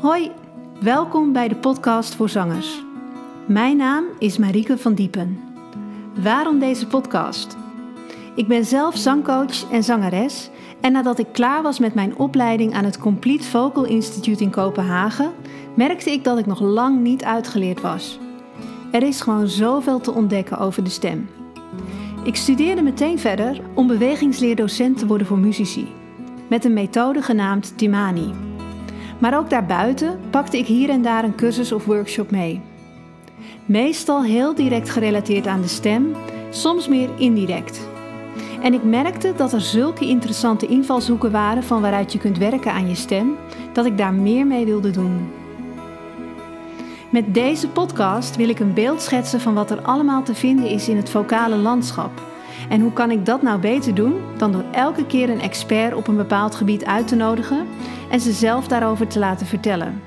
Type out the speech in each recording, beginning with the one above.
Hoi, welkom bij de podcast voor zangers. Mijn naam is Marieke van Diepen. Waarom deze podcast? Ik ben zelf zangcoach en zangeres en nadat ik klaar was met mijn opleiding aan het Complete Vocal Institute in Kopenhagen, merkte ik dat ik nog lang niet uitgeleerd was. Er is gewoon zoveel te ontdekken over de stem. Ik studeerde meteen verder om bewegingsleerdocent te worden voor muzici, met een methode genaamd Timani. Maar ook daarbuiten pakte ik hier en daar een cursus of workshop mee. Meestal heel direct gerelateerd aan de stem, soms meer indirect. En ik merkte dat er zulke interessante invalshoeken waren van waaruit je kunt werken aan je stem, dat ik daar meer mee wilde doen. Met deze podcast wil ik een beeld schetsen van wat er allemaal te vinden is in het vocale landschap. En hoe kan ik dat nou beter doen dan door elke keer een expert op een bepaald gebied uit te nodigen en ze zelf daarover te laten vertellen.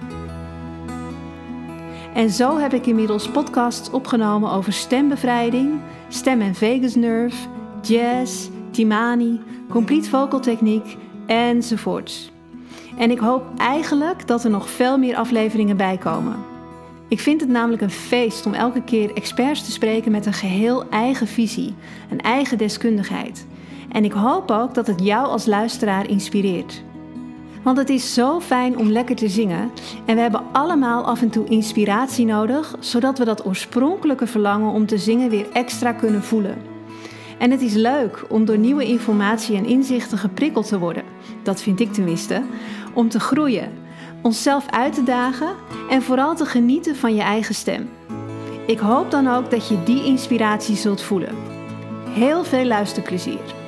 En zo heb ik inmiddels podcasts opgenomen over stembevrijding, stem- en vagus nerve, jazz, Timani, complete vocal techniek enzovoorts. En ik hoop eigenlijk dat er nog veel meer afleveringen bij komen. Ik vind het namelijk een feest om elke keer experts te spreken met een geheel eigen visie, een eigen deskundigheid. En ik hoop ook dat het jou als luisteraar inspireert. Want het is zo fijn om lekker te zingen en we hebben allemaal af en toe inspiratie nodig, zodat we dat oorspronkelijke verlangen om te zingen weer extra kunnen voelen. En het is leuk om door nieuwe informatie en inzichten geprikkeld te worden, dat vind ik tenminste, om te groeien, onszelf uit te dagen en vooral te genieten van je eigen stem. Ik hoop dan ook dat je die inspiratie zult voelen. Heel veel luisterplezier.